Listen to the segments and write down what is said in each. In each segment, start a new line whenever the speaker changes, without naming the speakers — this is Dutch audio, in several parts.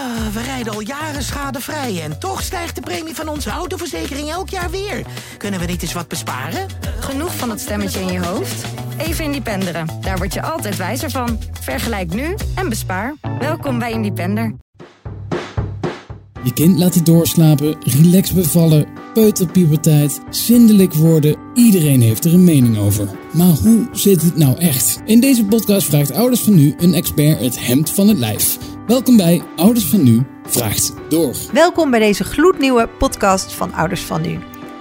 Ah, we rijden al jaren schadevrij en toch stijgt de premie van onze autoverzekering elk jaar weer. Kunnen we niet eens wat besparen?
Genoeg van dat stemmetje in je hoofd? Even Independeren. Daar word je altijd wijzer van. Vergelijk nu en bespaar. Welkom bij Independer.
Je kind laten doorslapen, relax bevallen, peuterpuberteit, zindelijk worden. Iedereen heeft er een mening over. Maar hoe zit het nou echt? In deze podcast vraagt Ouders van Nu een expert het hemd van het lijf. Welkom bij Ouders van Nu vraagt door.
Welkom bij deze gloednieuwe podcast van Ouders van Nu.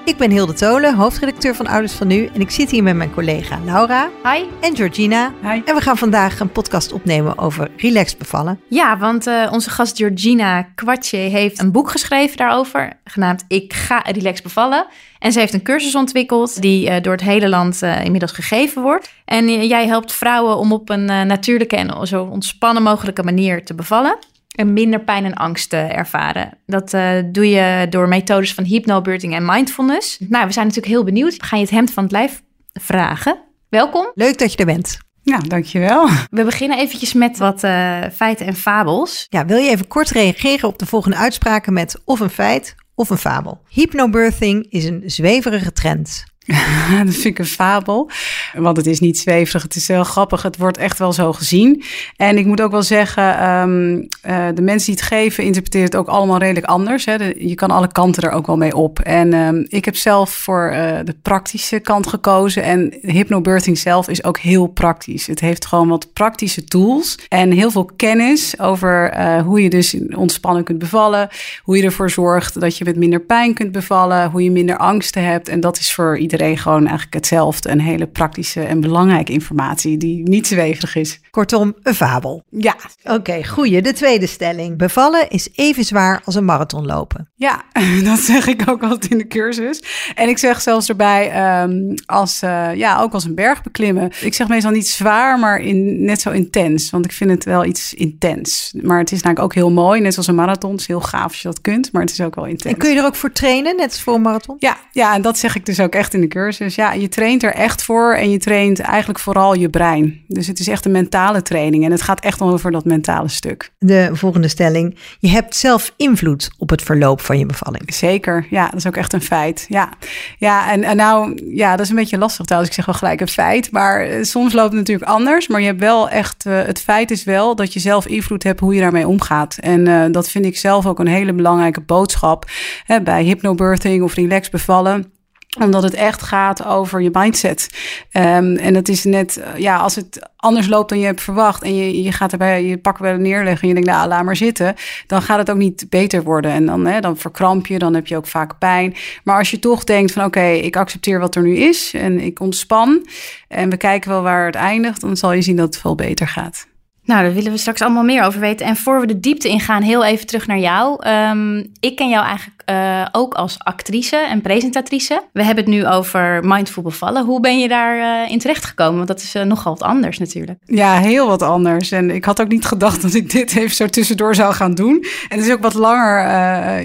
Ik ben Hilde Tolen, hoofdredacteur van Ouders van Nu. En ik zit hier met mijn collega Laura
Hi.
en Georgina.
Hi.
En we gaan vandaag een podcast opnemen over relaxed bevallen.
Ja, want uh, onze gast Georgina Kwartje heeft een boek geschreven daarover, genaamd Ik ga relax bevallen. En ze heeft een cursus ontwikkeld die uh, door het hele land uh, inmiddels gegeven wordt. En jij helpt vrouwen om op een natuurlijke en zo ontspannen mogelijke manier te bevallen. En minder pijn en angst te ervaren. Dat uh, doe je door methodes van hypnobirthing en mindfulness. Nou, we zijn natuurlijk heel benieuwd. We gaan je het hemd van het lijf vragen. Welkom.
Leuk dat je er bent.
Ja, dankjewel.
We beginnen eventjes met wat uh, feiten en fabels.
Ja, wil je even kort reageren op de volgende uitspraken met of een feit of een fabel? Hypnobirthing is een zweverige trend.
dat vind ik een fabel. Want het is niet zweverig, het is heel grappig. Het wordt echt wel zo gezien. En ik moet ook wel zeggen, um, uh, de mensen die het geven, interpreteren het ook allemaal redelijk anders. Hè. Je kan alle kanten er ook wel mee op. En um, ik heb zelf voor uh, de praktische kant gekozen. En hypnobirthing zelf is ook heel praktisch. Het heeft gewoon wat praktische tools en heel veel kennis over uh, hoe je dus ontspannen kunt bevallen. Hoe je ervoor zorgt dat je met minder pijn kunt bevallen. Hoe je minder angsten hebt. En dat is voor iedereen gewoon eigenlijk hetzelfde. Een hele praktische en belangrijke informatie die niet zweverig is.
Kortom, een fabel.
Ja.
Oké, okay, goeie. De tweede stelling. Bevallen is even zwaar als een marathon lopen.
Ja, dat zeg ik ook altijd in de cursus. En ik zeg zelfs erbij, um, als, uh, ja, ook als een berg beklimmen. Ik zeg meestal niet zwaar, maar in, net zo intens. Want ik vind het wel iets intens. Maar het is namelijk ook heel mooi. Net zoals een marathon. Het is heel gaaf als je dat kunt, maar het is ook wel intens.
En kun je er ook voor trainen, net als voor een marathon?
Ja, ja en dat zeg ik dus ook echt in de cursus. Ja, je traint er echt voor en je traint eigenlijk vooral je brein. Dus het is echt een mentale training en het gaat echt over dat mentale stuk.
De volgende stelling. Je hebt zelf invloed op het verloop van je bevalling.
Zeker, ja, dat is ook echt een feit. Ja, ja en, en nou, ja, dat is een beetje lastig trouwens. Ik zeg wel gelijk een feit, maar soms loopt het natuurlijk anders. Maar je hebt wel echt, uh, het feit is wel dat je zelf invloed hebt hoe je daarmee omgaat. En uh, dat vind ik zelf ook een hele belangrijke boodschap hè, bij hypnobirthing of relax bevallen omdat het echt gaat over je mindset. Um, en dat is net, ja, als het anders loopt dan je hebt verwacht. en je, je gaat erbij je pak wel neerleggen. en je denkt, nou, laat maar zitten. dan gaat het ook niet beter worden. En dan, hè, dan verkramp je, dan heb je ook vaak pijn. Maar als je toch denkt van, oké, ik accepteer wat er nu is. en ik ontspan. en we kijken wel waar het eindigt. dan zal je zien dat het veel beter gaat.
Nou, daar willen we straks allemaal meer over weten. En voor we de diepte ingaan, heel even terug naar jou. Um, ik ken jou eigenlijk uh, ook als actrice en presentatrice. We hebben het nu over mindful bevallen. Hoe ben je daar uh, in terecht gekomen? Want dat is uh, nogal wat anders natuurlijk.
Ja, heel wat anders. En ik had ook niet gedacht dat ik dit even zo tussendoor zou gaan doen. En het is ook wat langer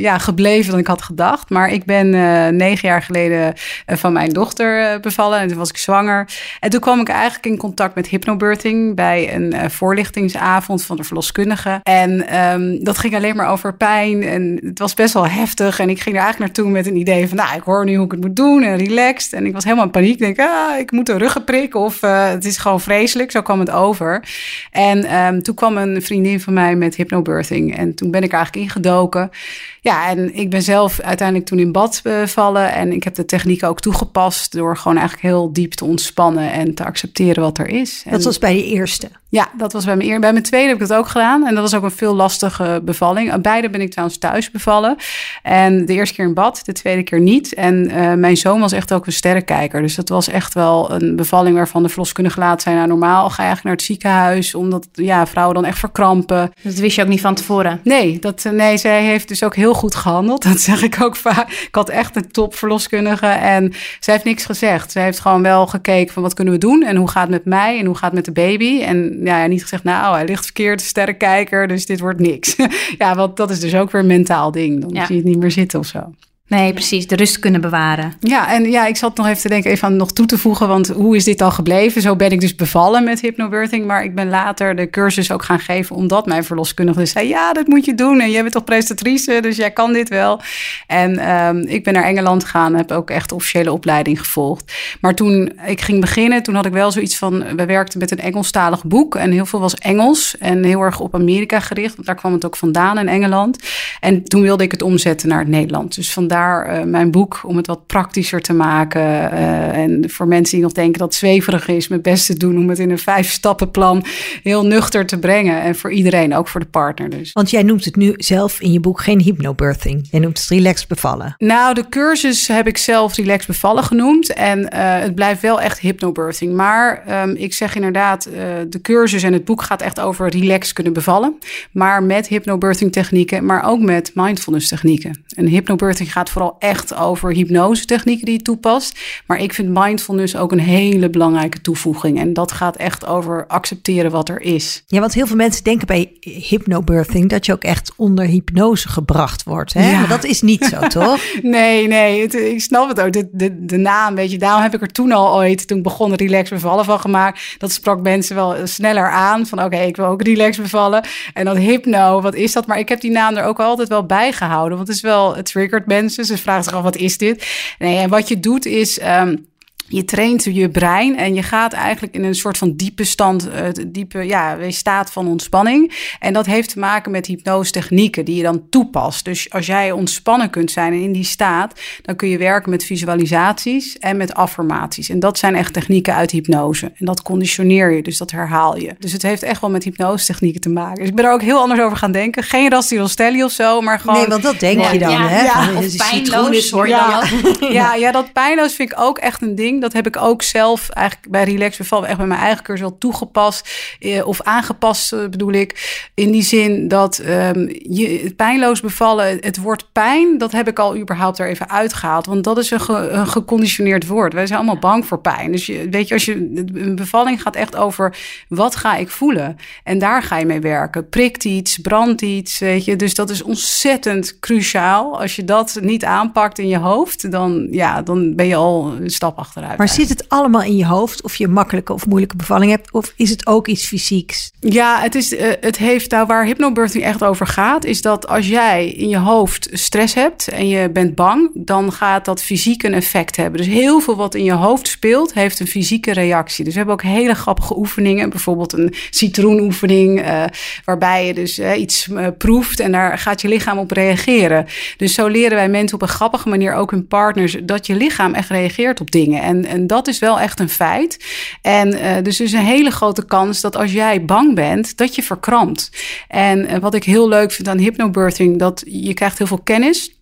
ja, gebleven dan ik had gedacht. Maar ik ben negen jaar geleden van mijn dochter bevallen. En toen was ik zwanger. En toen kwam ik eigenlijk in contact met hypnobirthing bij een voorlichtingsavond van de verloskundige. En um, dat ging alleen maar over pijn. En het was best wel heftig. En ik ging er eigenlijk naartoe met een idee van, nou, ik hoor nu hoe ik het moet doen en relaxed. En ik was helemaal in paniek. Ik denk, ah, ik moet een ruggenprik of uh, het is gewoon vreselijk. Zo kwam het over. En um, toen kwam een vriendin van mij met hypnobirthing. En toen ben ik eigenlijk ingedoken. Ja, en ik ben zelf uiteindelijk toen in bad bevallen. En ik heb de techniek ook toegepast door gewoon eigenlijk heel diep te ontspannen en te accepteren wat er is.
Dat
en,
was bij de eerste?
Ja, dat was bij mijn eerste. Bij mijn tweede heb ik dat ook gedaan. En dat was ook een veel lastige bevalling. Beide ben ik trouwens thuis bevallen. En de eerste keer in bad, de tweede keer niet. En uh, mijn zoon was echt ook een sterrenkijker. Dus dat was echt wel een bevalling waarvan de verloskundige laat zijn. Nou, normaal ga je eigenlijk naar het ziekenhuis, omdat ja, vrouwen dan echt verkrampen.
Dat wist je ook niet van tevoren?
Nee, dat, nee zij heeft dus ook heel goed gehandeld. Dat zeg ik ook vaak. Ik had echt een top verloskundige en zij heeft niks gezegd. Ze heeft gewoon wel gekeken van wat kunnen we doen en hoe gaat het met mij en hoe gaat het met de baby. En ja, niet gezegd, nou, hij ligt verkeerd, sterrenkijker, dus dit wordt niks. ja, want dat is dus ook weer een mentaal ding. Dan ja. zie je het niet meer zitten of zo.
Nee, precies. De rust kunnen bewaren.
Ja, en ja, ik zat nog even te denken, even aan nog toe te voegen, want hoe is dit dan gebleven? Zo ben ik dus bevallen met hypnobirthing, maar ik ben later de cursus ook gaan geven, omdat mijn verloskundige zei, ja, dat moet je doen. En jij bent toch prestatrice, dus jij kan dit wel. En ehm, ik ben naar Engeland gegaan, heb ook echt officiële opleiding gevolgd. Maar toen ik ging beginnen, toen had ik wel zoiets van, we werkten met een Engelstalig boek en heel veel was Engels en heel erg op Amerika gericht, want daar kwam het ook vandaan in Engeland. En toen wilde ik het omzetten naar het Nederland. Dus vandaar uh, mijn boek om het wat praktischer te maken. Uh, en voor mensen die nog denken dat het zweverig is, mijn best te doen om het in een vijf stappenplan heel nuchter te brengen. En voor iedereen, ook voor de partner dus.
Want jij noemt het nu zelf in je boek geen hypnobirthing. Jij noemt het relax bevallen.
Nou, de cursus heb ik zelf relax bevallen genoemd. En uh, het blijft wel echt hypnobirthing. Maar um, ik zeg inderdaad, de cursus en het boek gaat echt over relax kunnen bevallen. Maar met hypnobirthing technieken, maar ook met mindfulness technieken. En hypnobirthing gaat vooral echt over hypnose technieken die je toepast. Maar ik vind mindfulness ook een hele belangrijke toevoeging. En dat gaat echt over accepteren wat er is.
Ja, want heel veel mensen denken bij hypnobirthing dat je ook echt onder hypnose gebracht wordt. Hè? Ja. Maar dat is niet zo, toch?
nee, nee, het, ik snap het ook. De, de, de naam, weet je, daarom heb ik er toen al ooit, toen begon relax bevallen van gemaakt. Dat sprak mensen wel sneller aan van oké, ik wil ook relax bevallen. En dan hypno, wat is dat? Maar ik heb die naam er ook altijd wel bij gehouden. Want het is wel, het triggert mensen. Ze vragen zich af, wat is dit? Nee, en wat je doet is... Um, je traint je brein en je gaat eigenlijk in een soort van diepe stand, uh, diepe ja, staat van ontspanning. En dat heeft te maken met hypnose technieken die je dan toepast. Dus als jij ontspannen kunt zijn en in die staat, dan kun je werken met visualisaties en met affirmaties. En dat zijn echt technieken uit hypnose. En dat conditioneer je, dus dat herhaal je. Dus het heeft echt wel met hypnose technieken te maken. Dus ik ben er ook heel anders over gaan denken. Geen Rastirostelli of zo, maar gewoon...
Nee, want dat denk nee, je dan,
ja,
hè?
Ja, of pijnloos, hoor je
ja. ja, ja, dat pijnloos vind ik ook echt een ding dat heb ik ook zelf eigenlijk bij Relax Beval echt bij mijn eigen cursus wel toegepast eh, of aangepast eh, bedoel ik. In die zin dat um, je pijnloos bevallen, het woord pijn, dat heb ik al überhaupt er even uitgehaald. Want dat is een geconditioneerd woord. Wij zijn allemaal bang voor pijn. Dus je, weet je, als je een bevalling gaat echt over wat ga ik voelen? En daar ga je mee werken. Prikt iets, brandt iets, weet je. Dus dat is ontzettend cruciaal. Als je dat niet aanpakt in je hoofd, dan, ja, dan ben je al een stap achteruit.
Maar zit het allemaal in je hoofd of je makkelijke of moeilijke bevalling hebt? Of is het ook iets fysieks?
Ja, het, is, uh, het heeft daar waar hypnobirthing echt over gaat, is dat als jij in je hoofd stress hebt en je bent bang, dan gaat dat fysiek een effect hebben. Dus heel veel wat in je hoofd speelt, heeft een fysieke reactie. Dus we hebben ook hele grappige oefeningen, bijvoorbeeld een citroenoefening, uh, waarbij je dus uh, iets proeft en daar gaat je lichaam op reageren. Dus zo leren wij mensen op een grappige manier, ook hun partners, dat je lichaam echt reageert op dingen. En, en dat is wel echt een feit. En uh, dus er is een hele grote kans dat als jij bang bent, dat je verkrampt. En uh, wat ik heel leuk vind aan hypnobirthing, dat je krijgt heel veel kennis.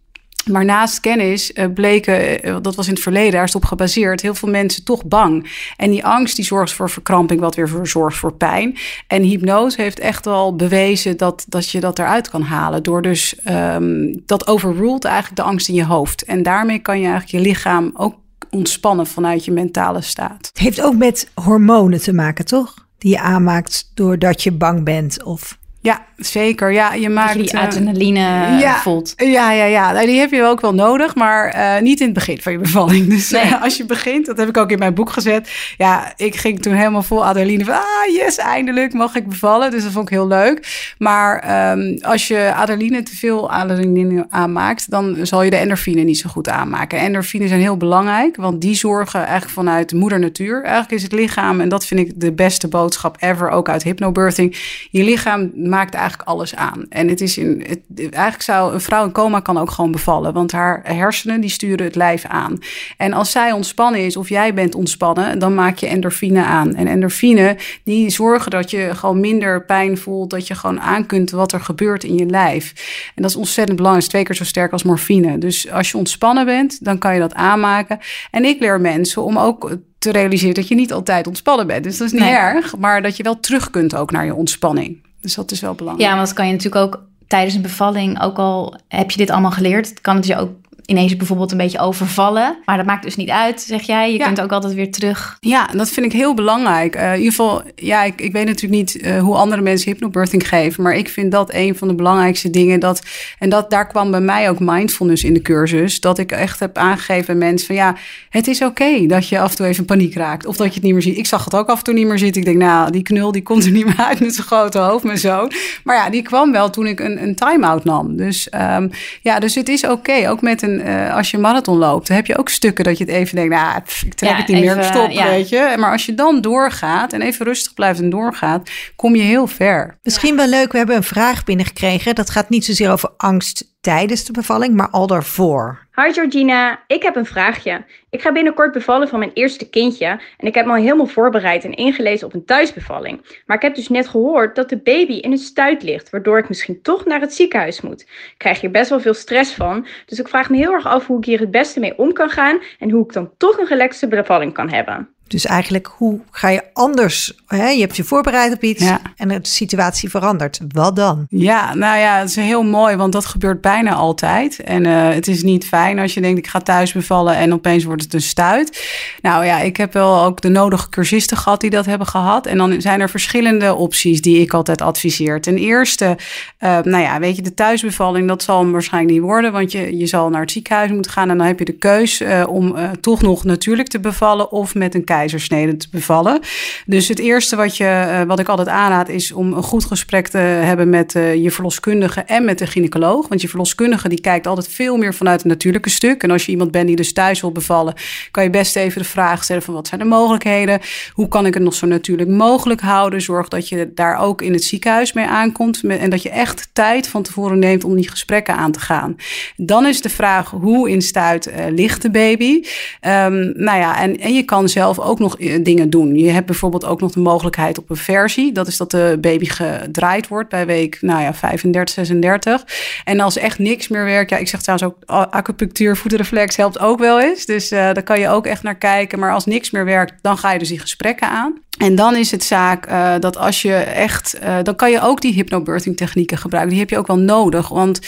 Maar naast kennis uh, bleken, dat was in het verleden, daar is op gebaseerd, heel veel mensen toch bang. En die angst die zorgt voor verkramping, wat weer zorgt voor pijn. En hypnose heeft echt wel bewezen dat, dat je dat eruit kan halen. Door dus, um, dat overruled eigenlijk de angst in je hoofd. En daarmee kan je eigenlijk je lichaam ook ontspannen vanuit je mentale staat.
Het heeft ook met hormonen te maken, toch? Die je aanmaakt doordat je bang bent of
ja, zeker. Ja, je maakt
die adrenaline uh,
ja,
voelt.
Ja, ja, ja. Nou, die heb je ook wel nodig, maar uh, niet in het begin van je bevalling. Dus nee. uh, als je begint, dat heb ik ook in mijn boek gezet. Ja, ik ging toen helemaal vol adrenaline van, ah, yes, eindelijk mag ik bevallen. Dus dat vond ik heel leuk. Maar um, als je adrenaline te veel adrenaline aanmaakt, dan zal je de endorfine niet zo goed aanmaken. Endorfine zijn heel belangrijk, want die zorgen eigenlijk vanuit moeder natuur. Eigenlijk is het lichaam, en dat vind ik de beste boodschap ever, ook uit hypnobirthing. Je lichaam maakt eigenlijk alles aan. En het is in, het, eigenlijk zou een vrouw in coma kan ook gewoon bevallen, want haar hersenen die sturen het lijf aan. En als zij ontspannen is of jij bent ontspannen, dan maak je endorfine aan. En endorfine die zorgen dat je gewoon minder pijn voelt, dat je gewoon aan kunt wat er gebeurt in je lijf. En dat is ontzettend belangrijk, twee keer zo sterk als morfine. Dus als je ontspannen bent, dan kan je dat aanmaken. En ik leer mensen om ook te realiseren dat je niet altijd ontspannen bent. Dus dat is niet nee. erg, maar dat je wel terug kunt ook naar je ontspanning. Dus dat is wel belangrijk.
Ja, want dat kan je natuurlijk ook tijdens een bevalling, ook al heb je dit allemaal geleerd, kan het je ook ineens bijvoorbeeld een beetje overvallen. Maar dat maakt dus niet uit, zeg jij. Je
Ja.
kunt ook altijd weer terug.
Ja, dat vind ik heel belangrijk. Eh, in ieder geval, ja, ik, ik weet natuurlijk niet eh, hoe andere mensen hypnobirthing geven, maar ik vind dat een van de belangrijkste dingen. Dat, en dat, daar kwam bij mij ook mindfulness in de cursus. Dat ik echt heb aangegeven aan mensen van ja, het is oké dat je af en toe even paniek raakt. Of dat je het niet meer ziet. Ik zag het ook af en toe niet meer zitten. Ik denk, nou, die knul die komt er niet meer uit met zijn grote hoofd, mijn zoon. Maar ja, die kwam wel toen ik een, een time-out nam. Dus ehm, ja, dus het is oké. Ook met een, eh, als je een marathon loopt, dan heb je ook stukken dat je het even denkt, nou, pff, ik trek
Ja,
het niet meer, stop,
ja.
weet je. Maar als je dan doorgaat en even rustig blijft en doorgaat, kom je heel ver.
Misschien wel leuk, we hebben een vraag binnengekregen. Dat gaat niet zozeer over angst tijdens de bevalling, maar al daarvoor.
Hi Georgina, ik heb een vraagje. Ik ga binnenkort bevallen van mijn eerste kindje en ik heb me al helemaal voorbereid en ingelezen op een thuisbevalling. Maar ik heb dus net gehoord dat de baby in een stuit ligt, waardoor ik misschien toch naar het ziekenhuis moet. Ik krijg hier best wel veel stress van, dus ik vraag me heel erg af hoe ik hier het beste mee om kan gaan en hoe ik dan toch een relaxte bevalling kan hebben.
Dus eigenlijk, hoe ga je anders? Hè? Je hebt je voorbereid op iets
Ja.
en de situatie verandert. Wat dan?
Ja, nou ja, het is heel mooi, want dat gebeurt bijna altijd. En eh, het is niet fijn als je denkt, ik ga thuis bevallen en opeens wordt het een stuit. Nou ja, ik heb wel ook de nodige cursisten gehad die dat hebben gehad. En dan zijn er verschillende opties die ik altijd adviseer. Ten eerste, eh, nou ja, weet je, de thuisbevalling, dat zal hem waarschijnlijk niet worden, want je, je zal naar het ziekenhuis moeten gaan en dan heb je de keus eh, om toch nog natuurlijk te bevallen of met een te bevallen. Dus het eerste wat, je, eh, wat ik altijd aanraad is om een goed gesprek te hebben met eh, je verloskundige en met de gynaecoloog. Want je verloskundige die kijkt altijd veel meer vanuit het natuurlijke stuk. En als je iemand bent die dus thuis wil bevallen, kan je best even de vraag stellen van wat zijn de mogelijkheden? Hoe kan ik het nog zo natuurlijk mogelijk houden? Zorg dat je daar ook in het ziekenhuis mee aankomt en dat je echt tijd van tevoren neemt om die gesprekken aan te gaan. Dan is de vraag hoe in stuit eh, ligt de baby? Ehm, nou ja, en, en je kan zelf ook nog eh, dingen doen. Je hebt bijvoorbeeld ook nog de mogelijkheid op een versie. Dat is dat de baby gedraaid wordt bij week nou ja, 35, 36. En als echt niks meer werkt, ja, ik zeg trouwens ook acupunctuur, voetenreflex helpt ook wel eens. Dus eh, daar kan je ook echt naar kijken. Maar als niks meer werkt, dan ga je dus die gesprekken aan. En dan is het zaak eh, dat als je echt, dan kan je ook die hypnobirthing technieken gebruiken. Die heb je ook wel nodig. Want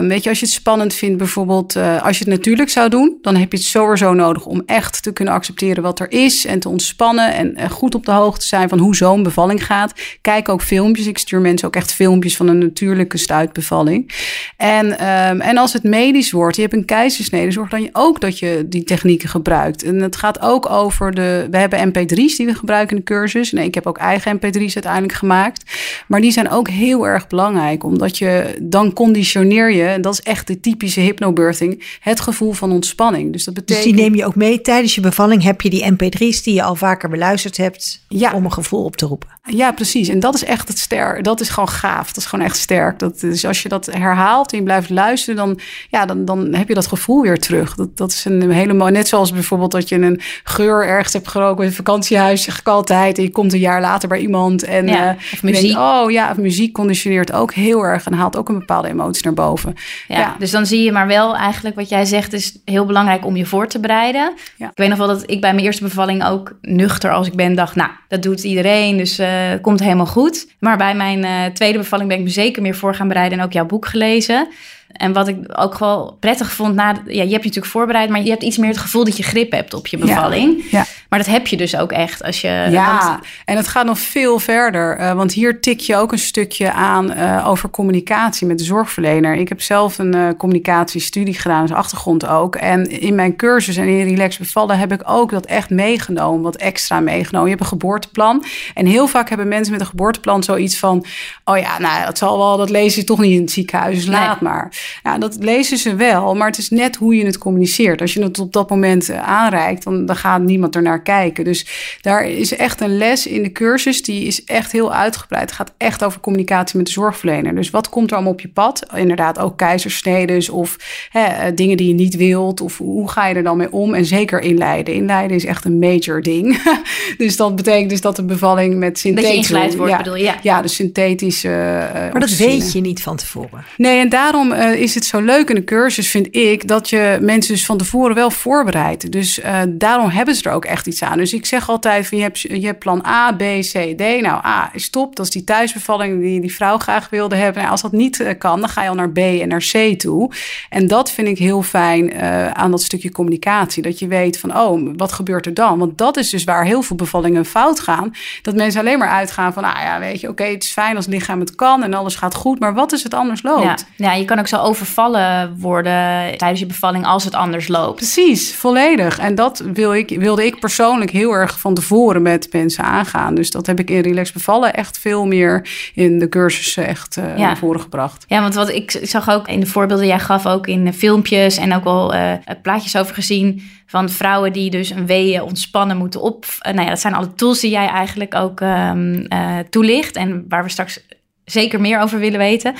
weet je, als je het spannend vindt, bijvoorbeeld als je het natuurlijk zou doen, dan heb je het sowieso nodig om echt te kunnen accepteren wat er is en te ontspannen en eh, goed op de hoogte zijn van hoe zo'n bevalling gaat. Kijk ook filmpjes. Ik stuur mensen ook echt filmpjes van een natuurlijke stuitbevalling. En, ehm, en als het medisch wordt, je hebt een keizersnede, zorg dan ook dat je die technieken gebruikt. En het gaat ook over de, we hebben mp3's die we gebruiken in de cursus. Nee, ik heb ook eigen mp3's uiteindelijk gemaakt. Maar die zijn ook heel erg belangrijk, omdat je dan conditioneer je, en dat is echt de typische hypnobirthing, het gevoel van ontspanning. Dus dat
Dus
betekent...
die neem je ook mee tijdens je bevalling. Heb je die mp3's die je al vaker beluisterd hebt
Ja.
om een gevoel op te roepen.
Ja, precies. En dat is echt het sterk. Dat is gewoon gaaf. Dat is gewoon echt sterk. Dat, dus als je dat herhaalt en je blijft luisteren, dan, ja, dan, dan heb je dat gevoel weer terug. Dat, dat is een hele mooie. Net zoals bijvoorbeeld dat je een geur ergens hebt geroken in een vakantiehuis, zeg ik altijd. En je komt een jaar later bij iemand. En
Ja, of
denkt,
muziek.
oh ja, of muziek conditioneert ook heel erg en haalt ook een bepaalde emotie naar boven.
Ja, dus dan zie je maar wel eigenlijk wat jij zegt is heel belangrijk om je voor te bereiden.
Ja.
Ik weet nog wel dat ik bij mijn eerste bevalling ook nuchter als ik ben dacht, nou, dat doet iedereen, dus het komt helemaal goed. Maar bij mijn eh, tweede bevalling ben ik me zeker meer voor gaan bereiden en ook jouw boek gelezen. En wat ik ook wel prettig vond, na, ja, je hebt je natuurlijk voorbereid, maar je hebt iets meer het gevoel dat je grip hebt op je bevalling.
Ja.
Maar dat heb je dus ook echt als je...
Ja,
want-
en het gaat nog veel verder. eh, want hier tik je ook een stukje aan eh, over communicatie met de zorgverlener. Ik heb zelf een eh, communicatiestudie gedaan, als achtergrond ook. En in mijn cursus en in Relax Bevallen heb ik ook dat echt meegenomen, wat extra meegenomen. Je hebt een geboorteplan. En heel vaak hebben mensen met een geboorteplan zoiets van... oh ja, nou, dat zal wel, dat lezen ze toch niet in het ziekenhuis, dus laat maar. Ja, dat lezen ze wel, maar het is net hoe je het communiceert. Als je het op dat moment eh, aanreikt, dan, dan gaat niemand er naar kijken. Dus daar is echt een les in de cursus, die is echt heel uitgebreid. Het gaat echt over communicatie met de zorgverlener. Dus wat komt er allemaal op je pad? Inderdaad, ook keizersnedes of hè, eh, dingen die je niet wilt. Of hoe ga je er dan mee om? En zeker inleiden. Inleiden is echt een major ding. dus dat betekent dus dat de bevalling met
Dat
synthetisch...
je ingeleid wordt,
ja,
bedoel je? Ja.
ja, de synthetische... eh,
Maar dat weet je niet van tevoren.
Nee, en daarom eh, is het zo leuk in de cursus, vind ik, dat je mensen dus van tevoren wel voorbereidt. Dus uh, daarom hebben ze er ook echt iets aan. Dus ik zeg altijd: van, je, hebt, je hebt plan A, B, C, D. Nou, A is top. Dat is die thuisbevalling die die vrouw graag wilde hebben. Nou, als dat niet uh, kan, dan ga je al naar B en naar C toe. En dat vind ik heel fijn aan dat stukje communicatie. Dat je weet van, oh, wat gebeurt er dan? Want dat is dus waar heel veel bevallingen fout gaan. Dat mensen alleen maar uitgaan van, ah ja, weet je, oké, het is fijn als lichaam het kan en alles gaat goed. Maar wat is het anders loopt?
Ja, ja je kan ook zo overvallen worden tijdens je bevalling als het anders loopt.
Precies, volledig. En dat wil ik, wilde ik persoonlijk heel erg van tevoren met mensen aangaan. Dus dat heb ik in Relax Bevallen echt veel meer in de cursussen echt uh, naar voren gebracht.
Ja, want wat ik zag ook in de voorbeelden jij gaf, ook in filmpjes en ook wel uh, plaatjes over gezien van vrouwen die dus een weeën ontspannen moeten op. Uh, nou ja, dat zijn alle tools die jij eigenlijk ook um, toelicht en waar we straks zeker meer over willen weten.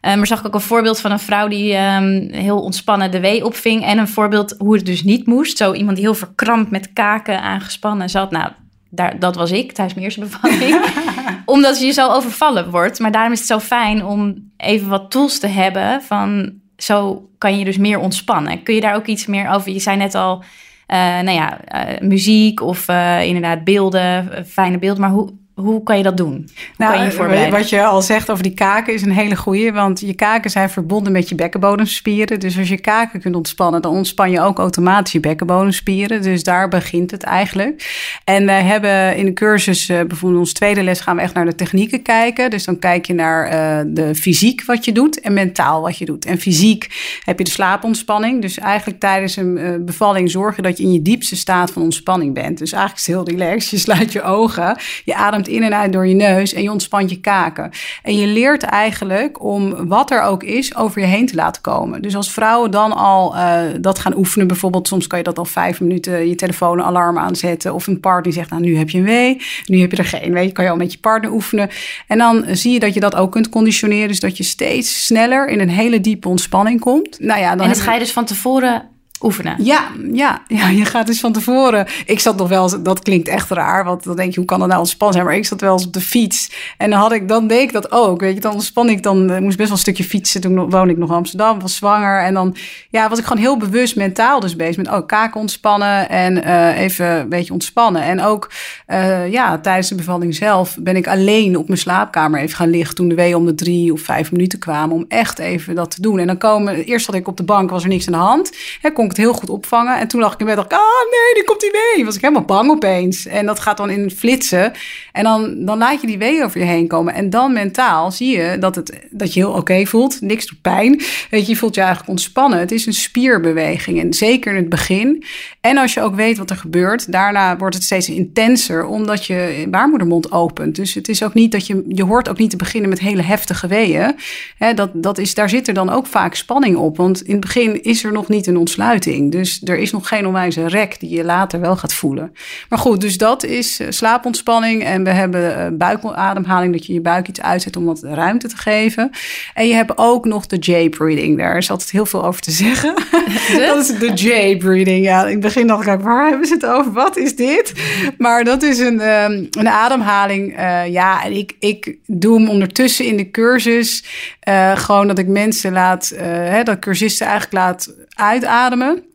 Maar zag ik ook een voorbeeld van een vrouw die um, heel ontspannen de wee opving. En een voorbeeld hoe het dus niet moest. Zo iemand die heel verkrampt met kaken aangespannen zat. Nou, daar, dat was ik tijdens mijn eerste bevalling. Omdat je zo overvallen wordt. Maar daarom is het zo fijn om even wat tools te hebben. Van zo kan je dus meer ontspannen. Kun je daar ook iets meer over? Je zei net al, uh, nou ja, uh, muziek of inderdaad beelden, fijne beelden. Maar hoe, hoe kan je dat doen?
nou, je wat je al zegt over die kaken is een hele goeie. Want je kaken zijn verbonden met je bekkenbodemspieren. Dus als je kaken kunt ontspannen, dan ontspan je ook automatisch je bekkenbodemspieren. Dus daar begint het eigenlijk. En we hebben in de cursus, uh, bijvoorbeeld ons tweede les, gaan we echt naar de technieken kijken. Dus dan kijk je naar uh, de fysiek wat je doet en mentaal wat je doet. En fysiek heb je de slaapontspanning. Dus eigenlijk tijdens een uh, bevalling zorgen dat je in je diepste staat van ontspanning bent. Dus eigenlijk is het heel relaxed. Je sluit je ogen, je ademt in en uit door je neus en je ontspant je kaken. En je leert eigenlijk om wat er ook is over je heen te laten komen. Dus als vrouwen dan al uh, dat gaan oefenen, bijvoorbeeld soms kan je dat al vijf minuten je telefoon een alarm aanzetten. Of een partner zegt, nou nu heb je een wee, nu heb je er geen wee. Kan je al met je partner oefenen. En dan zie je dat je dat ook kunt conditioneren. Dus dat je steeds sneller in een hele diepe ontspanning komt. Nou ja, dan
en dat ga je dus van tevoren oefenen.
Ja, ja, ja, je gaat dus van tevoren. Ik zat nog wel, dat klinkt echt raar, want dan denk je, hoe kan dat nou ontspannen zijn? Maar ik zat wel eens op de fiets en dan had ik, dan deed ik dat ook. Weet je, dan ontspan ik, dan ik moest best wel een stukje fietsen. Toen woonde ik nog in Amsterdam, was zwanger en dan, ja, was ik gewoon heel bewust mentaal dus bezig met, oh, kaken ontspannen en uh, even een beetje ontspannen. En ook, uh, ja, tijdens de bevalling zelf ben ik alleen op mijn slaapkamer even gaan liggen toen de wee om de drie of vijf minuten kwamen om echt even dat te doen. En dan komen, eerst zat ik op de bank, was er niks aan de hand. Hè, kon het heel goed opvangen. En toen lag ik in bed, dacht ik, ah nee, die komt die wee. Was ik helemaal bang opeens. En dat gaat dan in flitsen. En dan, dan laat je die wee over je heen komen. En dan mentaal zie je dat, het, dat je heel oké voelt. Niks doet pijn. Weet je, je voelt je eigenlijk ontspannen. Het is een spierbeweging. En zeker in het begin. En als je ook weet wat er gebeurt, daarna wordt het steeds intenser. Omdat je baarmoedermond opent. Dus het is ook niet dat je, je hoort ook niet te beginnen met hele heftige weeën. He, dat, dat is, daar zit er dan ook vaak spanning op. Want in het begin is er nog niet een ontsluiting. Dus er is nog geen onwijze rek die je later wel gaat voelen. Maar goed, dus dat is slaapontspanning. En we hebben buikademhaling, dat je je buik iets uitzet om wat ruimte te geven. En je hebt ook nog de J-breathing. Daar is altijd heel veel over te zeggen. dat is de J-breathing. Ja, in het begin dacht ik, waar hebben ze het over? Wat is dit? Maar dat is een, um, een ademhaling. Uh, ja, en ik, ik doe hem ondertussen in de cursus. Uh, gewoon dat ik mensen laat, uh, hè, dat cursisten eigenlijk laat uitademen.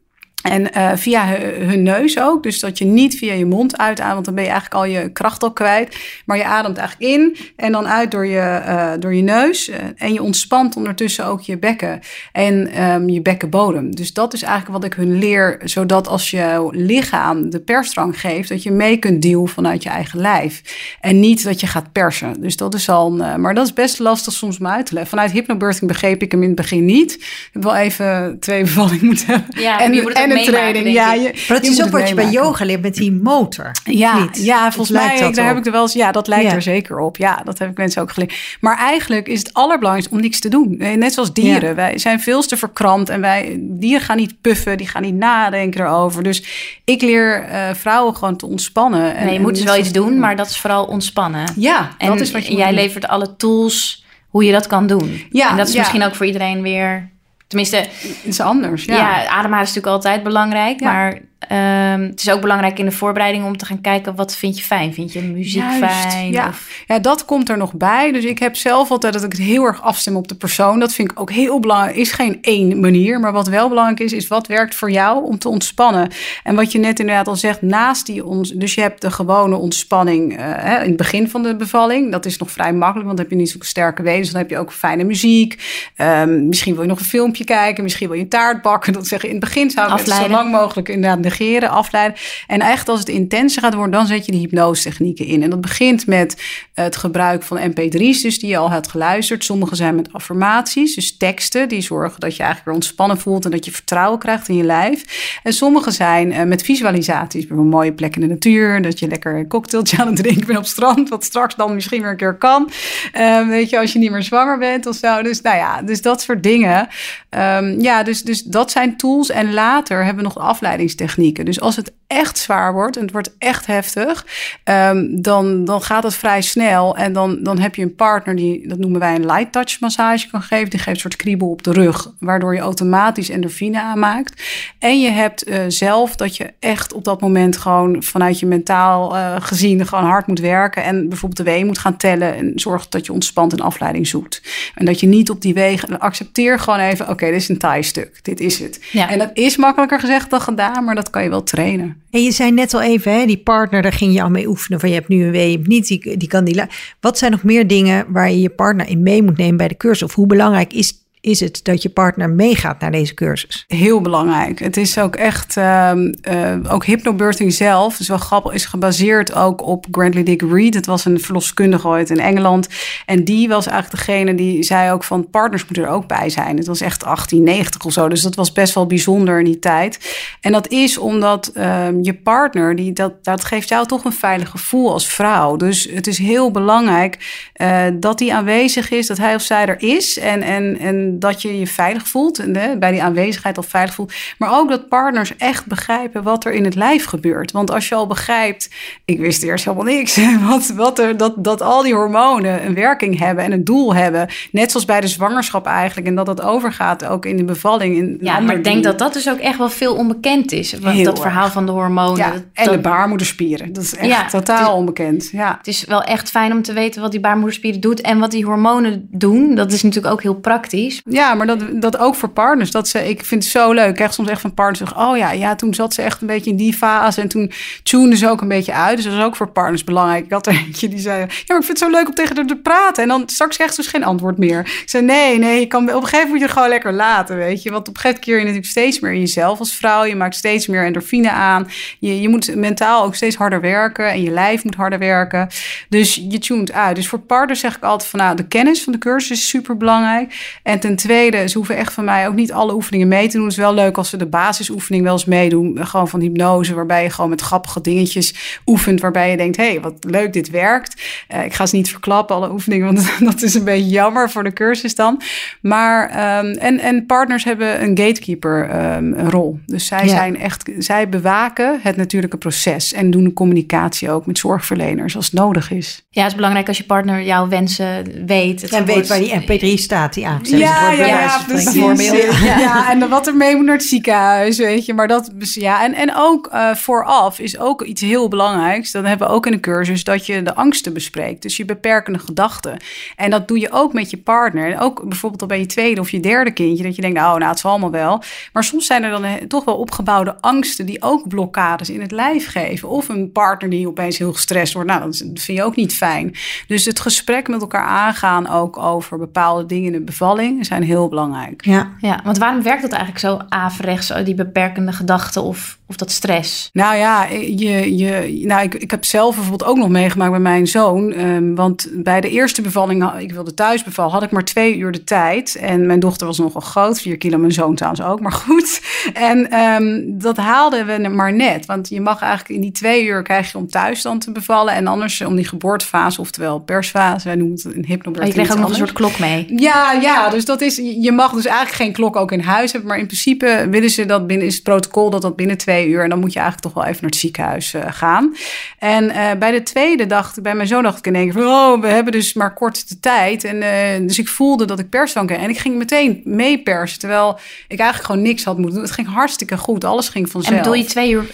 En uh, via hun neus ook. Dus dat je niet via je mond uitademt, want dan ben je eigenlijk al je kracht al kwijt. Maar je ademt eigenlijk in en dan uit door je, uh, door je neus. Uh, en je ontspant ondertussen ook je bekken en um, je bekkenbodem. Dus dat is eigenlijk wat ik hun leer. Zodat als je lichaam de persdrang geeft, dat je mee kunt duwen vanuit je eigen lijf. En niet dat je gaat persen. Dus dat is al een, Maar dat is best lastig soms om uit te leggen. Vanuit hypnobirthing begreep ik hem in het begin niet. Ik heb wel even twee bevallingen moeten hebben.
Ja, en, het
training. Ja, je,
maar dat is ook wat je bij yoga leert met die motor.
Ja, ja volgens mij, dat daar heb ik er wel eens, ja, dat lijkt ja. er zeker op. Ja, dat heb ik mensen ook geleerd. Maar eigenlijk is het allerbelangrijkste om niks te doen. Net zoals dieren. Ja. Wij zijn veel te verkrampt en wij, dieren gaan niet puffen, die gaan niet nadenken erover. Dus ik leer uh, vrouwen gewoon te ontspannen.
En, nee, je moet dus wel iets doen, maar dat is vooral ontspannen.
Ja,
en
dat is wat je
jij levert alle tools hoe je dat kan doen. Ja, en dat is ja. misschien ook voor iedereen weer Tenminste,
het is anders. Ja,
ja ademhalen is natuurlijk altijd belangrijk. Ja. Maar Ehm, het is ook belangrijk in de voorbereiding om te gaan kijken wat vind je fijn. Vind je muziek
Juist,
fijn?
Ja.
Of-
ja, dat komt er nog bij. Dus ik heb zelf altijd dat ik het heel erg afstem op de persoon. Dat vind ik ook heel belangrijk. Is geen één manier. Maar wat wel belangrijk is, is wat werkt voor jou om te ontspannen. En wat je net inderdaad al zegt, naast die ons. Dus je hebt de gewone ontspanning eh, hè, in het begin van de bevalling. Dat is nog vrij makkelijk, want dan heb je niet zo'n sterke weeën. Dus dan heb je ook fijne muziek. Ehm, misschien wil je nog een filmpje kijken. Misschien wil je een taart bakken. Dat zeg je in het begin zou ik het zo lang mogelijk inderdaad afleiden. En echt als het intenser gaat worden, dan zet je de hypnose-technieken in. En dat begint met het gebruik van mp3's, dus die je al hebt geluisterd. Sommige zijn met affirmaties, dus teksten die zorgen dat je eigenlijk weer ontspannen voelt en dat je vertrouwen krijgt in je lijf. En sommige zijn eh, met visualisaties, bijvoorbeeld mooie plek in de natuur, dat je lekker een cocktailtje aan het drinken bent op strand, wat straks dan misschien weer een keer kan. Eh, weet je, als je niet meer zwanger bent of zo. Dus nou ja, dus dat soort dingen. Ehm, ja, dus, dus dat zijn tools. En later hebben we nog afleidingstechnieken. Dus als het echt zwaar wordt en het wordt echt heftig, ehm, dan, dan gaat het vrij snel. En dan, dan heb je een partner die, dat noemen wij een light touch massage kan geven. Die geeft een soort kriebel op de rug, waardoor je automatisch endorfine aanmaakt. En je hebt eh, zelf dat je echt op dat moment gewoon vanuit je mentaal eh, gezien gewoon hard moet werken. En bijvoorbeeld de wee moet gaan tellen en zorg dat je ontspant en afleiding zoekt. En dat je niet op die wegen, accepteer gewoon even, oké, dit is een taai stuk. Dit is het.
Ja.
En dat is makkelijker gezegd dan gedaan, maar dat kan je wel trainen.
En je zei net al even, hè, die partner, daar ging je al mee oefenen. Van je hebt nu een wee, je hebt niet, die, die kan die. Wat zijn nog meer dingen waar je je partner in mee moet nemen bij de cursus? Of hoe belangrijk is, is het dat je partner meegaat naar deze cursus?
Heel belangrijk. Het is ook echt, ehm, eh, ook hypnobirthing zelf, is wel grappig, is gebaseerd ook op Grantley Dick Reed. Het was een verloskundige ooit in Engeland. En die was eigenlijk degene die zei ook van partners moeten er ook bij zijn. Het was echt 1890 of zo, dus dat was best wel bijzonder in die tijd. En dat is omdat ehm, je partner, die, dat, dat geeft jou toch een veilig gevoel als vrouw. Dus het is heel belangrijk eh, dat die aanwezig is, dat hij of zij er is. En, en, en dat je je veilig voelt, en, hè, bij die aanwezigheid al veilig voelt. Maar ook dat partners echt begrijpen wat er in het lijf gebeurt. Want als je al begrijpt, ik wist eerst helemaal niks, wat, wat er, dat, dat al die hormonen een werking hebben en een doel hebben. Net zoals bij de zwangerschap eigenlijk. En dat dat overgaat ook in de bevalling. In
Ja, maar ik denk dat dat dus ook echt wel veel onbekend is. Want dat
erg.
verhaal van de hormonen.
Ja,
dat-
en
dat-
de baarmoederspieren. Dat is echt
Ja,
totaal
is-
onbekend. Ja.
Het is wel echt fijn om te weten wat die baarmoederspieren doet en wat die hormonen doen. Dat is natuurlijk ook heel praktisch.
Ja, maar dat, dat ook voor partners. Dat ze, ik vind het zo leuk. Ik krijg soms echt van partners oh ja, ja, toen zat ze echt een beetje in die fase... en toen tunde ze ook een beetje uit. Dus dat is ook voor partners belangrijk. Ik had er eentje die zei... ja, maar ik vind het zo leuk om tegen haar te praten. En dan straks krijgt ze dus geen antwoord meer. Ik zei, nee, nee, je kan, op een gegeven moment moet je het gewoon lekker laten, weet je. Want op een gegeven moment keer je natuurlijk steeds meer in jezelf als vrouw. Je maakt steeds meer endorfine aan. Je, je moet mentaal ook steeds harder werken... en je lijf moet harder werken. Dus je tuned uit. Dus voor partners zeg ik altijd van... nou, de kennis van de cursus is super belangrijk. En ten tweede, ze hoeven echt van mij ook niet alle oefeningen mee te doen. Het is wel leuk als ze de basisoefening wel eens meedoen. Gewoon van hypnose, waarbij je gewoon met grappige dingetjes oefent. Waarbij je denkt, hé, hey, wat leuk dit werkt. Eh, ik ga ze niet verklappen, alle oefeningen, want dat is een beetje jammer voor de cursus dan. Maar, ehm, en, en partners hebben een gatekeeper ehm, een rol. Dus zij
Ja.
zijn echt, zij bewaken het natuurlijke proces. En doen de communicatie ook met zorgverleners als het nodig is.
Ja, het is belangrijk als je partner jouw wensen weet. Het
En weet waar die MP3 staat die aangezet
Ja, ja,
wijze
ja, precies.
bijvoorbeeld.
Ja. en dan wat er mee moet naar het ziekenhuis, weet je. Maar dat, ja, en, en ook eh, vooraf is ook iets heel belangrijks. Dat hebben we ook in de cursus, dat je de angsten bespreekt. Dus je beperkende gedachten. En dat doe je ook met je partner. En ook bijvoorbeeld al bij je tweede of je derde kindje, dat je denkt, nou, nou, het zal allemaal wel. Maar soms zijn er dan eh, toch wel opgebouwde angsten die ook blokkades in het lijf geven. Of een partner die opeens heel gestrest wordt. Nou, dat vind je ook niet fijn. Dus het gesprek met elkaar aangaan ook over bepaalde dingen in de bevalling zijn heel belangrijk.
Ja.
Ja, want waarom werkt dat eigenlijk zo averechts, die beperkende gedachten of, of dat stress?
Nou ja, je, je, nou, ik, ik heb zelf bijvoorbeeld ook nog meegemaakt bij mijn zoon. ehm, want bij de eerste bevalling, ik wilde thuis bevallen, had ik maar twee uur de tijd. En mijn dochter was nogal groot, vier kilo, mijn zoon trouwens ook, maar goed. En ehm, dat haalden we maar net. Want je mag eigenlijk in die twee uur krijg je om thuis dan te bevallen. En anders om die geboortefase, oftewel persfase, wij noemen het een hypnobirthing.
je kreeg ook nog een soort klok mee.
Ja, ja, dus dat is, je mag dus eigenlijk geen klok ook in huis hebben. Maar in principe willen ze dat binnen, is het protocol dat dat binnen twee twee uur. En dan moet je eigenlijk toch wel even naar het ziekenhuis uh, gaan. En uh, bij de tweede dacht, bij mijn zoon dacht ik in één keer van, oh, we hebben dus maar kort de tijd. En uh, dus ik voelde dat ik persdrang kreeg. En ik ging meteen meepersen, terwijl ik eigenlijk gewoon niks had moeten doen. Het ging hartstikke goed, alles ging vanzelf.
En bedoel je twee uur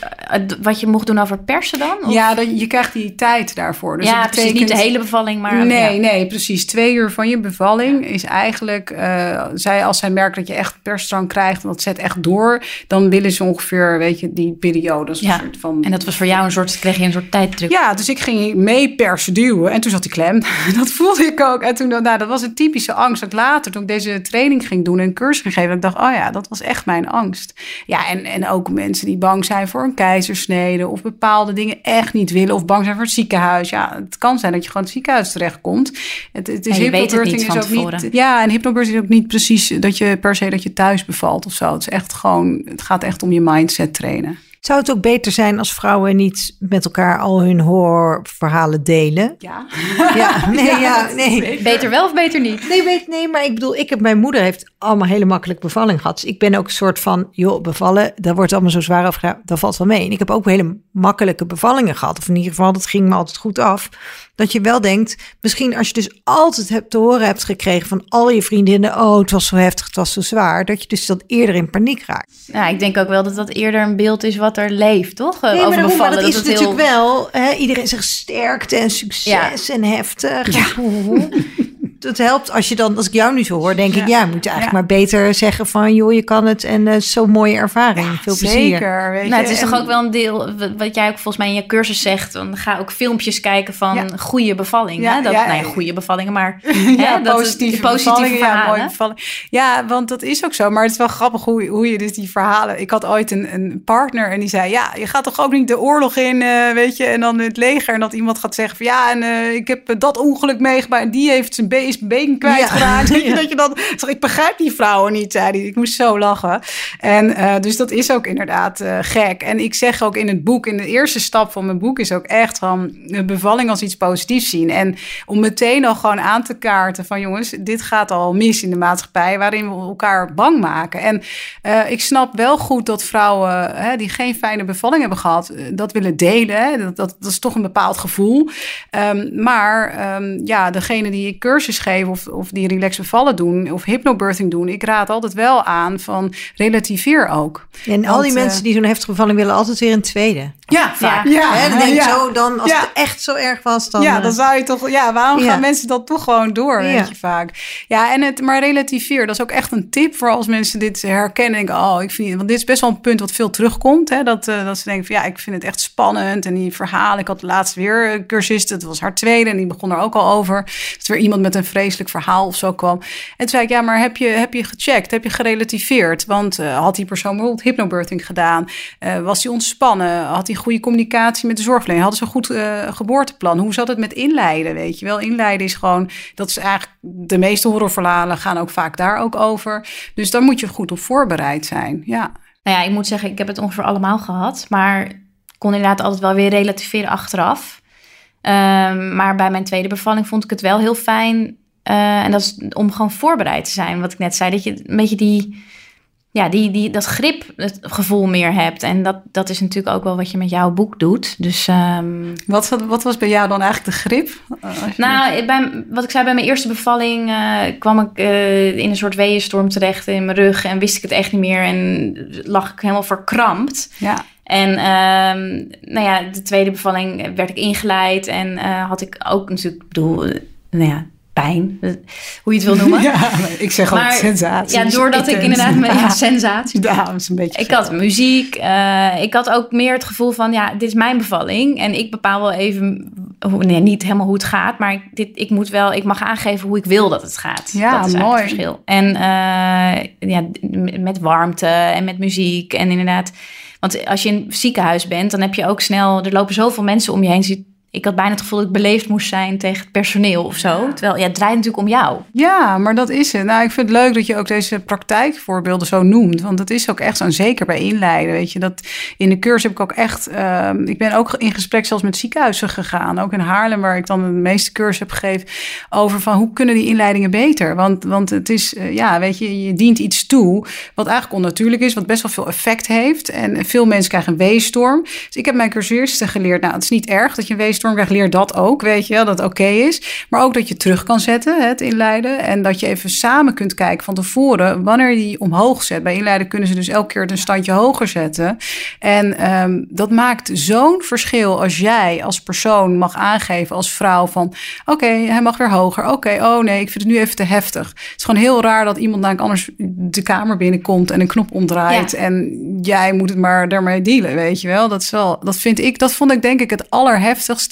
wat je mocht doen over persen dan?
Of? Ja, dat, je krijgt die tijd daarvoor.
Dus ja, betekent... niet de hele bevalling, maar...
Nee, ja. nee, precies. Twee uur van je bevalling is eigenlijk... zij, als zij merken dat je echt persdrang krijgt... en dat zet echt door... dan willen ze ongeveer, weet je, die periode.
Ja. van... En dat was voor jou een soort... kreeg je een soort tijddruk.
Ja, dus ik ging mee persen duwen. En toen zat die klem. dat voelde ik ook. En toen, nou, dat was een typische angst. Dat later, toen ik deze training ging doen... en een cursus ging geven... ik dacht, oh ja, dat was echt mijn angst. Ja, en, en ook mensen die bang zijn voor een keizersnede... of bepaalde dingen echt niet willen... of bang zijn voor het ziekenhuis. Ja, het kan zijn dat je gewoon het ziekenhuis terechtkomt. Het, het is
hypnobirthing is ook niet...
Ja, en hypnobirthing is ook niet precies dat je per se dat je thuis bevalt of zo. Het is echt gewoon... Het gaat echt om je mindset trainen.
Zou het ook beter zijn als vrouwen niet met elkaar al hun horrorverhalen delen?
Ja.
Ja, nee, ja, nee.
Beter wel of beter niet?
Nee, weet, nee, maar ik bedoel, ik heb, mijn moeder heeft allemaal hele makkelijk bevalling gehad. Dus ik ben ook een soort van, joh, bevallen, daar wordt allemaal zo zwaar over, dat valt wel mee. En ik heb ook hele makkelijke bevallingen gehad. Of in ieder geval, dat ging me altijd goed af. Dat je wel denkt, misschien als je dus altijd hebt te horen hebt gekregen van al je vriendinnen, oh, het was zo heftig, het was zo zwaar, dat je dus dat eerder in paniek raakt.
Ja, ik denk ook wel dat dat eerder een beeld is wat er leeft, toch?
Nee, Over maar, maar dat, is natuurlijk wel, hè, iedereen zegt sterkte en succes en heftig. Ja. het helpt als je dan, als ik jou nu zo hoor, denk ik, ja, moet je eigenlijk maar beter zeggen van, joh, je kan het en uh, zo'n mooie ervaring. Veel plezier.
Zeker. Weet
nou, het is toch ook wel een deel, wat jij ook volgens mij in je cursus zegt, dan ga ook filmpjes kijken van goede bevallingen. Ja, dat, nou ja, goede bevallingen, maar
ja, hè, dat positieve, positieve verhalen. Ja, mooie bevalling. Ja, want dat is ook zo. Maar het is wel grappig hoe, hoe je dus die verhalen. Ik had ooit een, een partner en die zei, ja, je gaat toch ook niet de oorlog in, uh, weet je, en dan het leger en dat iemand gaat zeggen van, ja, en uh, ik heb dat ongeluk meegemaakt en die heeft zijn beest is been kwijtgeraakt. Ja. ja. Dat je dan, ik begrijp die vrouwen niet, zei. Ik moest zo lachen. En uh, dus dat is ook inderdaad uh, gek. En ik zeg ook in het boek, in de eerste stap van mijn boek is ook echt van de bevalling als iets positiefs zien. En om meteen al gewoon aan te kaarten van jongens, dit gaat al mis in de maatschappij, waarin we elkaar bang maken. En uh, ik snap wel goed dat vrouwen hè, die geen fijne bevalling hebben gehad, dat willen delen. Hè. Dat, dat, dat, is toch een bepaald gevoel. Um, maar um, ja, degene die ik cursus geven of, of die relax bevallen doen of hypnobirthing doen, ik raad altijd wel aan van relativeer ook.
En al die mensen die zo'n heftige bevalling willen altijd weer een tweede.
Ja, vaak.
Ja, ja. dan denk zo, dan, als het echt zo erg was, dan...
Ja, dan zou je toch... Ja, waarom gaan mensen dat toch gewoon door, weet je, vaak. Ja, en het maar relativeer, dat is ook echt een tip voor als mensen dit herkennen. Denken, oh, ik vind... Want dit is best wel een punt wat veel terugkomt, hè. Dat, uh, dat ze denken van, ja, ik vind het echt spannend. En die verhalen, ik had laatst weer een cursist, het was haar tweede. En die begon er ook al over. Dat er weer iemand met een vreselijk verhaal of zo kwam. En toen zei ik, ja, maar heb je, heb je gecheckt? Heb je gerelativeerd? Want uh, had die persoon bijvoorbeeld hypnobirthing gedaan? Uh, was hij ontspannen? Had hij goede communicatie met de zorgverlener? Hadden ze een goed uh, geboorteplan? Hoe zat het met inleiden, weet je wel? Inleiden is gewoon, dat is eigenlijk, de meeste horrorverhalen gaan ook vaak daar ook over. Dus daar moet je goed op voorbereid zijn, ja.
Nou ja, ik moet zeggen, ik heb het ongeveer allemaal gehad, maar kon inderdaad altijd wel weer relativeren achteraf. Um, maar bij mijn tweede bevalling vond ik het wel heel fijn uh, en dat is om gewoon voorbereid te zijn. Wat ik net zei, dat je een beetje die, ja, die, die, dat grip, het gevoel meer hebt. En dat, dat is natuurlijk ook wel wat je met jouw boek doet. Dus, um...
wat, wat was bij jou dan eigenlijk de grip?
Nou, bij, wat ik zei, bij mijn eerste bevalling uh, kwam ik uh, in een soort weeënstorm terecht in mijn rug. En wist ik het echt niet meer. En lag ik helemaal verkrampt.
Ja.
En um, nou ja, de tweede bevalling werd ik ingeleid. En had ik ook natuurlijk, bedoel, nou ja, pijn, hoe je het wil noemen.
Ja, ik zeg altijd sensatie.
Ja, doordat ik inderdaad... Met, ja, sensatie.
Ja, is een beetje
Ik had muziek. Uh, ik had ook meer het gevoel van, ja, dit is mijn bevalling. En ik bepaal wel even, nee, niet helemaal hoe het gaat. Maar ik, dit, ik moet wel, ik mag aangeven hoe ik wil dat het gaat.
Ja,
dat is
mooi.
het verschil. En uh, ja, met warmte en met muziek. En inderdaad... Want als je in het ziekenhuis bent, dan heb je ook snel... Er lopen zoveel mensen om je heen ik had bijna het gevoel dat ik beleefd moest zijn tegen het personeel of zo. Terwijl ja, het draait natuurlijk om jou.
Ja, maar dat is het. Nou, ik vind het leuk dat je ook deze praktijkvoorbeelden zo noemt. Want dat is ook echt zo. Zeker bij inleiden. Weet je, dat in de cursus heb ik ook echt. Uh, ik ben ook in gesprek zelfs met ziekenhuizen gegaan. Ook in Haarlem, waar ik dan de meeste cursus heb gegeven. Over van hoe kunnen die inleidingen beter? Want, want het is, uh, ja, weet je, je dient iets toe. Wat eigenlijk onnatuurlijk is. Wat best wel veel effect heeft. En veel mensen krijgen een weestorm. Dus ik heb mijn cursussen geleerd. Nou, het is niet erg dat je een weestorm krijgt. Leer dat ook, weet je, dat het oké is. Maar ook dat je terug kan zetten, het inleiden. En dat je even samen kunt kijken van tevoren wanneer je die omhoog zet. Bij inleiden kunnen ze dus elke keer een standje hoger zetten. En um, dat maakt zo'n verschil als jij als persoon mag aangeven als vrouw van oké, hij mag weer hoger. Oké, oh nee, ik vind het nu even te heftig. Het is gewoon heel raar dat iemand namelijk anders de kamer binnenkomt en een knop omdraait. En jij moet het maar daarmee dealen, weet je wel. Dat is wel, dat vind ik, dat vond ik denk ik het allerheftigste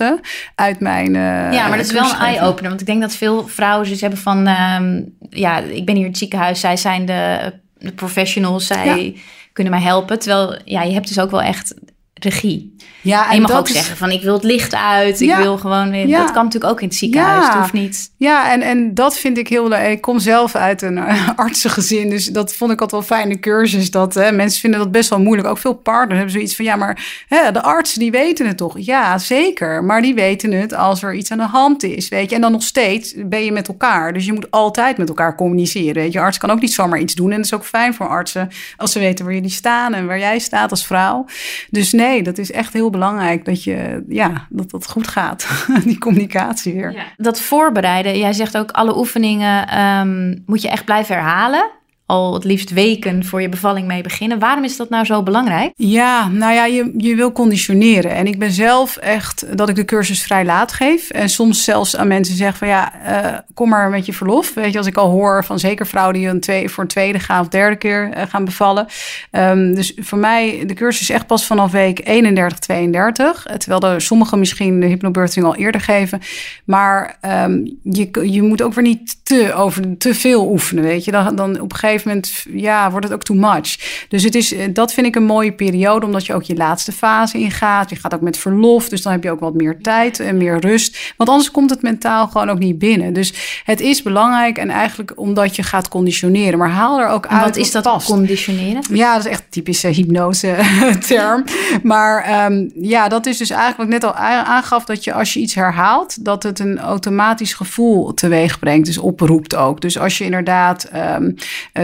uit mijn. Uh,
ja, maar dat is wel een eye-opener. Want ik denk dat veel vrouwen dus hebben van um, ja, ik ben hier in het ziekenhuis, zij zijn de, de professionals, zij kunnen mij helpen. Terwijl ja, je hebt dus ook wel echt regie. Ja, en, je mag ook is... zeggen van ik wil het licht uit. Ik wil gewoon. Ja. Dat kan natuurlijk ook in het ziekenhuis. Ja. hoeft niet.
Ja, en, en dat vind ik heel leuk. Ik kom zelf uit een uh, artsengezin. Dus dat vond ik altijd wel fijne cursus. Dat hè, mensen vinden dat best wel moeilijk. Ook veel partners hebben zoiets van ja, maar hè, de artsen die weten het toch? Ja, zeker. Maar die weten het als er iets aan de hand is. Weet je, en dan nog steeds ben je met elkaar. Dus je moet altijd met elkaar communiceren. Weet je, arts kan ook niet zomaar iets doen. En dat is ook fijn voor artsen als ze weten waar jullie staan en waar jij staat als vrouw. Dus nee nee, dat is echt heel belangrijk dat je, ja, dat dat goed gaat. Die communicatie weer. Ja.
Dat voorbereiden, jij zegt ook alle oefeningen um, moet je echt blijven herhalen al het liefst weken voor je bevalling mee beginnen. Waarom is dat nou zo belangrijk?
Ja, nou ja, je, je wil conditioneren. En ik ben zelf echt dat ik de cursus vrij laat geef. En soms zelfs aan mensen zeg van ja, uh, kom maar met je verlof. Weet je, als ik al hoor van zeker vrouwen die een twee, voor een tweede gaan of derde keer uh, gaan bevallen. Um, dus voor mij, de cursus echt pas vanaf week 31, 32. Terwijl er sommigen misschien de hypnobirthing al eerder geven. Maar um, je, je moet ook weer niet te, over, te veel oefenen, weet je. Dan, dan op een gegeven moment ja, wordt het ook too much. Dus het is, eh, dat vind ik een mooie periode, omdat je ook je laatste fase ingaat. Je gaat ook met verlof, dus dan heb je ook wat meer tijd en meer rust. Want anders komt het mentaal gewoon ook niet binnen. Dus het is belangrijk en eigenlijk omdat je gaat conditioneren. Maar haal er ook uit
wat is dat conditioneren?
Ja, dat is echt typische hypnose term. maar um, ja, dat is dus eigenlijk wat ik net al aangaf, dat je als je iets herhaalt, dat het een automatisch gevoel teweeg brengt. Dus oproept ook. Dus als je inderdaad um,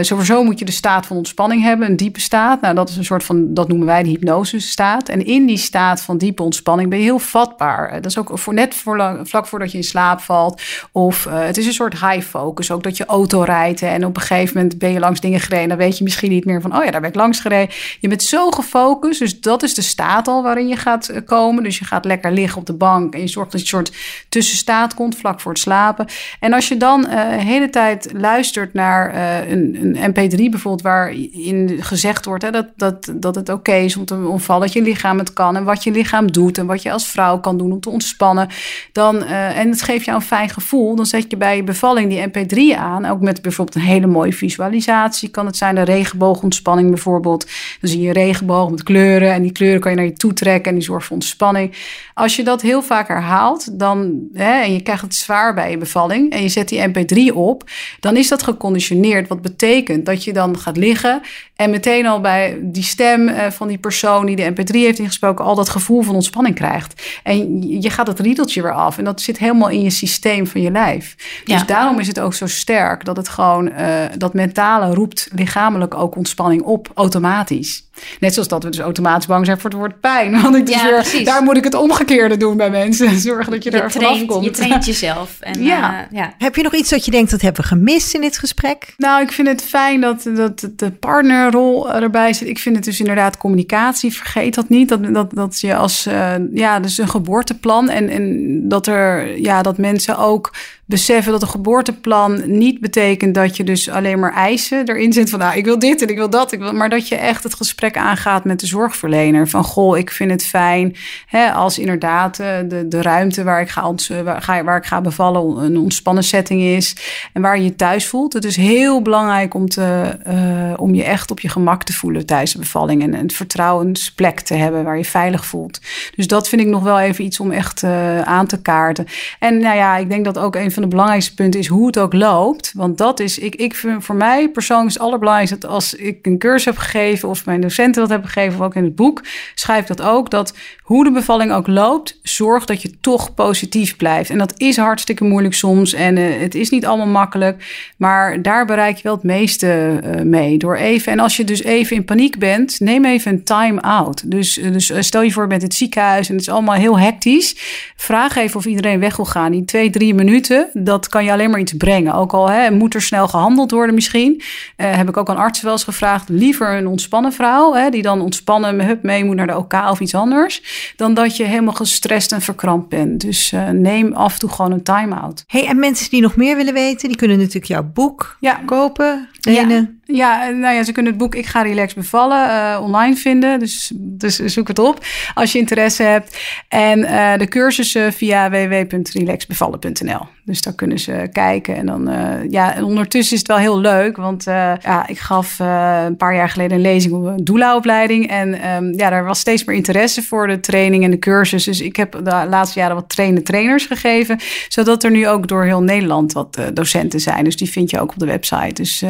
sowieso moet je de staat van ontspanning hebben, een diepe staat. Nou, dat is een soort van, dat noemen wij de hypnosestaat. En in die staat van diepe ontspanning ben je heel vatbaar. Dat is ook voor net voor, vlak voordat je in slaap valt. Of uh, het is een soort high focus. Ook dat je auto rijdt en op een gegeven moment ben je langs dingen gereden. Dan weet je misschien niet meer van, oh ja, daar ben ik langs gereden. Je bent zo gefocust. Dus dat is de staat al waarin je gaat eh, komen. Dus je gaat lekker liggen op de bank en je zorgt dat je een soort tussenstaat komt vlak voor het slapen. En als je dan de hele tijd luistert naar een, een MP3 bijvoorbeeld, waarin gezegd wordt hè, dat, dat, dat het oké is om te ontvallen, dat je lichaam het kan en wat je lichaam doet en wat je als vrouw kan doen om te ontspannen, dan, uh, en het geeft jou een fijn gevoel, dan zet je bij je bevalling die MP3 aan, ook met bijvoorbeeld een hele mooie visualisatie. Kan het zijn de regenboogontspanning bijvoorbeeld. Dan zie je een regenboog met kleuren en die kleuren kan je naar je toe trekken en die zorgen voor ontspanning. Als je dat heel vaak herhaalt, dan, hè, en je krijgt het zwaar bij je bevalling en je zet die MP3 op, dan is dat geconditioneerd. Wat betekent dat je dan gaat liggen en meteen al bij die stem eh, van die persoon die de MP3 heeft ingesproken, al dat gevoel van ontspanning krijgt. En je gaat het riedeltje weer af en dat zit helemaal in je systeem van je lijf. Dus daarom is het ook zo sterk dat het gewoon, uh, dat mentale roept lichamelijk ook ontspanning op automatisch. Net zoals dat we dus automatisch bang zijn voor het woord pijn. Want ik dus weer, daar moet ik het omgekeerde doen bij mensen. Zorgen dat je, je er vanaf komt.
Je traint jezelf. En,
ja. Uh, ja. Heb je nog iets dat je denkt dat hebben we gemist in dit gesprek?
Nou, ik vind het fijn dat, dat de partnerrol erbij zit. Ik vind het dus inderdaad communicatie. Vergeet dat niet. Dat, dat, dat je als, uh, ja, dus een geboorteplan. En, en dat er, ja, dat mensen ook beseffen dat een geboorteplan niet betekent dat je dus alleen maar eisen erin zit van nou, ik wil dit en ik wil dat, ik wil, maar dat je echt het gesprek aangaat met de zorgverlener van goh, ik vind het fijn hè, als inderdaad eh, de, de ruimte waar ik ga, waar, waar ik ga bevallen een ontspannen setting is en waar je je thuis voelt. Het is heel belangrijk om, te, uh, om je echt op je gemak te voelen tijdens de bevalling. En een vertrouwensplek te hebben waar je veilig voelt. Dus dat vind ik nog wel even iets om echt uh, aan te kaarten. En nou ja, ik denk dat ook een van de belangrijkste punten is hoe het ook loopt. Want dat is, ik, ik vind voor mij persoonlijk het allerbelangrijkste dat als ik een cursus heb gegeven of mijn docenten dat hebben gegeven, of ook in het boek, schrijf ik dat ook. Dat hoe de bevalling ook loopt, zorg dat je toch positief blijft. En dat is hartstikke moeilijk soms. En uh, het is niet allemaal makkelijk. Maar daar bereik je wel het meeste uh, mee. Door even, en als je dus even in paniek bent, neem even een time out. Dus, uh, dus stel je voor, je bent in het ziekenhuis en het is allemaal heel hectisch. Vraag even of iedereen weg wil gaan. Die twee, drie minuten, dat kan je alleen maar iets brengen. Ook al hè, moet er snel gehandeld worden misschien. heb ik ook aan artsen wel eens gevraagd. Liever een ontspannen vrouw, hè, die dan ontspannen hup, mee moet naar de OK of iets anders. Dan dat je helemaal gestrest en verkrampt bent. Dus neem af en toe gewoon een time-out.
Hey, en mensen die nog meer willen weten, die kunnen natuurlijk jouw boek
ja.
kopen.
Ja. ja, nou ja, ze kunnen het boek Ik ga relax bevallen uh, online vinden. Dus, dus zoek het op als je interesse hebt. En uh, de cursussen via www.relaxbevallen.nl. Dus daar kunnen ze kijken. En dan, uh, ja, en ondertussen is het wel heel leuk. Want ja, ik gaf een paar jaar geleden een lezing op een doula-opleiding. En um, ja, daar was steeds meer interesse voor de training en de cursus. Dus ik heb de laatste jaren wat trainen trainers gegeven. Zodat er nu ook door heel Nederland wat docenten zijn. Dus die vind je ook op de website. Dus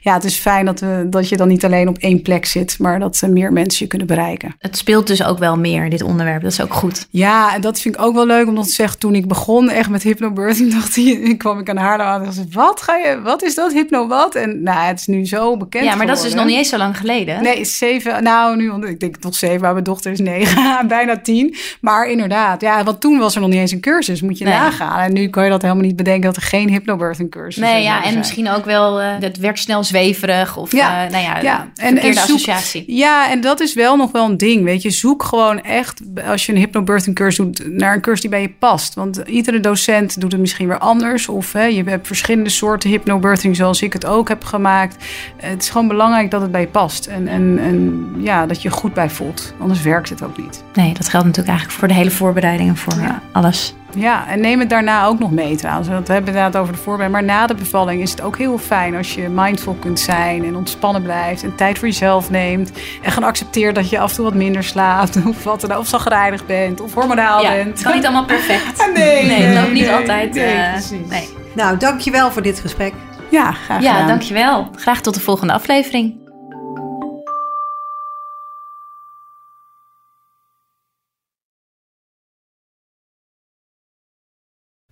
ja, het is fijn dat, we, dat je dan niet alleen op één plek zit, maar dat meer mensen je kunnen bereiken.
Het speelt dus ook wel meer, dit onderwerp. Dat is ook goed.
Ja, en dat vind ik ook wel leuk, omdat te zeggen, toen ik begon echt met hypnobirthing, dacht ik, kwam ik aan haar aan en zei, wat ga je, wat is dat, hypno wat? En nou, het is nu zo bekend
Ja, maar dat is dus nog niet eens zo lang geleden.
Nee, zeven, nou nu, ik denk tot zeven, maar mijn dochter is negen, bijna tien. Maar inderdaad, ja, want toen was er nog niet eens een cursus, moet je nee. nagaan. En nu kan je dat helemaal niet bedenken dat er geen hypnobirthing cursus
is. Nee, ja, en misschien ook wel, uh, het werkt snel zweverig of ja, uh, nou ja, ja. En, en zoek, associatie.
Ja, en dat is wel nog wel een ding, weet je. Zoek gewoon echt, als je een hypnobirthing cursus doet, naar een cursus die bij je past. Want iedere docent doet het misschien weer anders. Of hè, je hebt verschillende soorten hypnobirthing, zoals ik het ook heb gemaakt. Het is gewoon belangrijk dat het bij je past. En, en, en ja, dat je goed bij voelt. Anders werkt het ook niet.
Nee, dat geldt natuurlijk eigenlijk voor de hele voorbereiding en voor ja. alles.
Ja, en neem het daarna ook nog mee trouwens. Want we hebben het inderdaad over de voorbereiding. Maar na de bevalling is het ook heel fijn als je mindful kunt zijn en ontspannen blijft. En tijd voor jezelf neemt. En gewoon accepteert dat je af en toe wat minder slaapt. Of wat dan Of zagrijnig bent. Of hormonaal
ja,
bent.
Het kan niet allemaal perfect.
nee,
nee, het loopt niet nee, altijd.
Nee,
uh,
precies.
Nee.
Nou, dankjewel voor dit gesprek.
Ja, graag
Ja,
gedaan.
dankjewel. Graag tot de volgende aflevering.